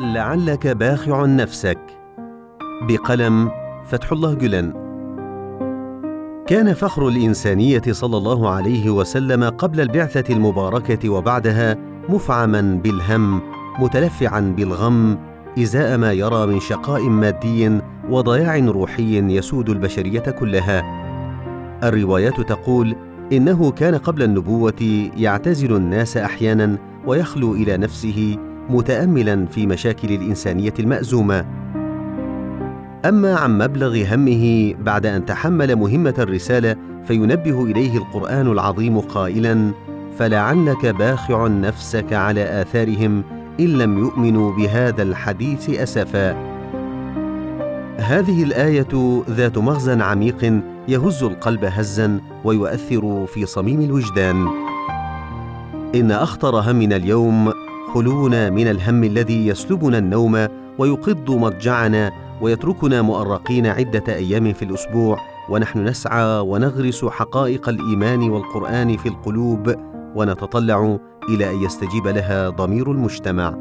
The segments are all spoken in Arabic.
لعلك باخع نفسك. بقلم فتح الله جلن. كان فخر الإنسانية صلى الله عليه وسلم قبل البعثة المباركة وبعدها مفعما بالهم متلفعا بالغم إزاء ما يرى من شقاء مادي وضياع روحي يسود البشرية كلها. الروايات تقول إنه كان قبل النبوة يعتزل الناس أحيانا ويخلو إلى نفسه متاملا في مشاكل الإنسانية المأزومة. أما عن مبلغ همه بعد أن تحمل مهمة الرسالة فينبه إليه القرآن العظيم قائلا فلعلك باخع نفسك على آثارهم إن لم يؤمنوا بهذا الحديث اسفا. هذه الآية ذات مغزى عميق يهز القلب هزا ويؤثر في صميم الوجدان. إن اخطر همنا اليوم خلونا من الهم الذي يسلبنا النوم ويقض مضجعنا ويتركنا مؤرقين عدة أيام في الأسبوع ونحن نسعى ونغرس حقائق الإيمان والقرآن في القلوب ونتطلع إلى أن يستجيب لها ضمير المجتمع.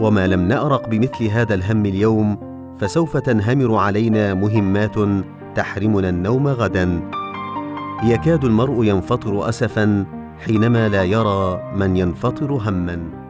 وما لم نأرق بمثل هذا الهم اليوم فسوف تنهمر علينا مهمات تحرمنا النوم غدا. يكاد المرء ينفطر اسفا حينما لا يرى من ينفطر هما.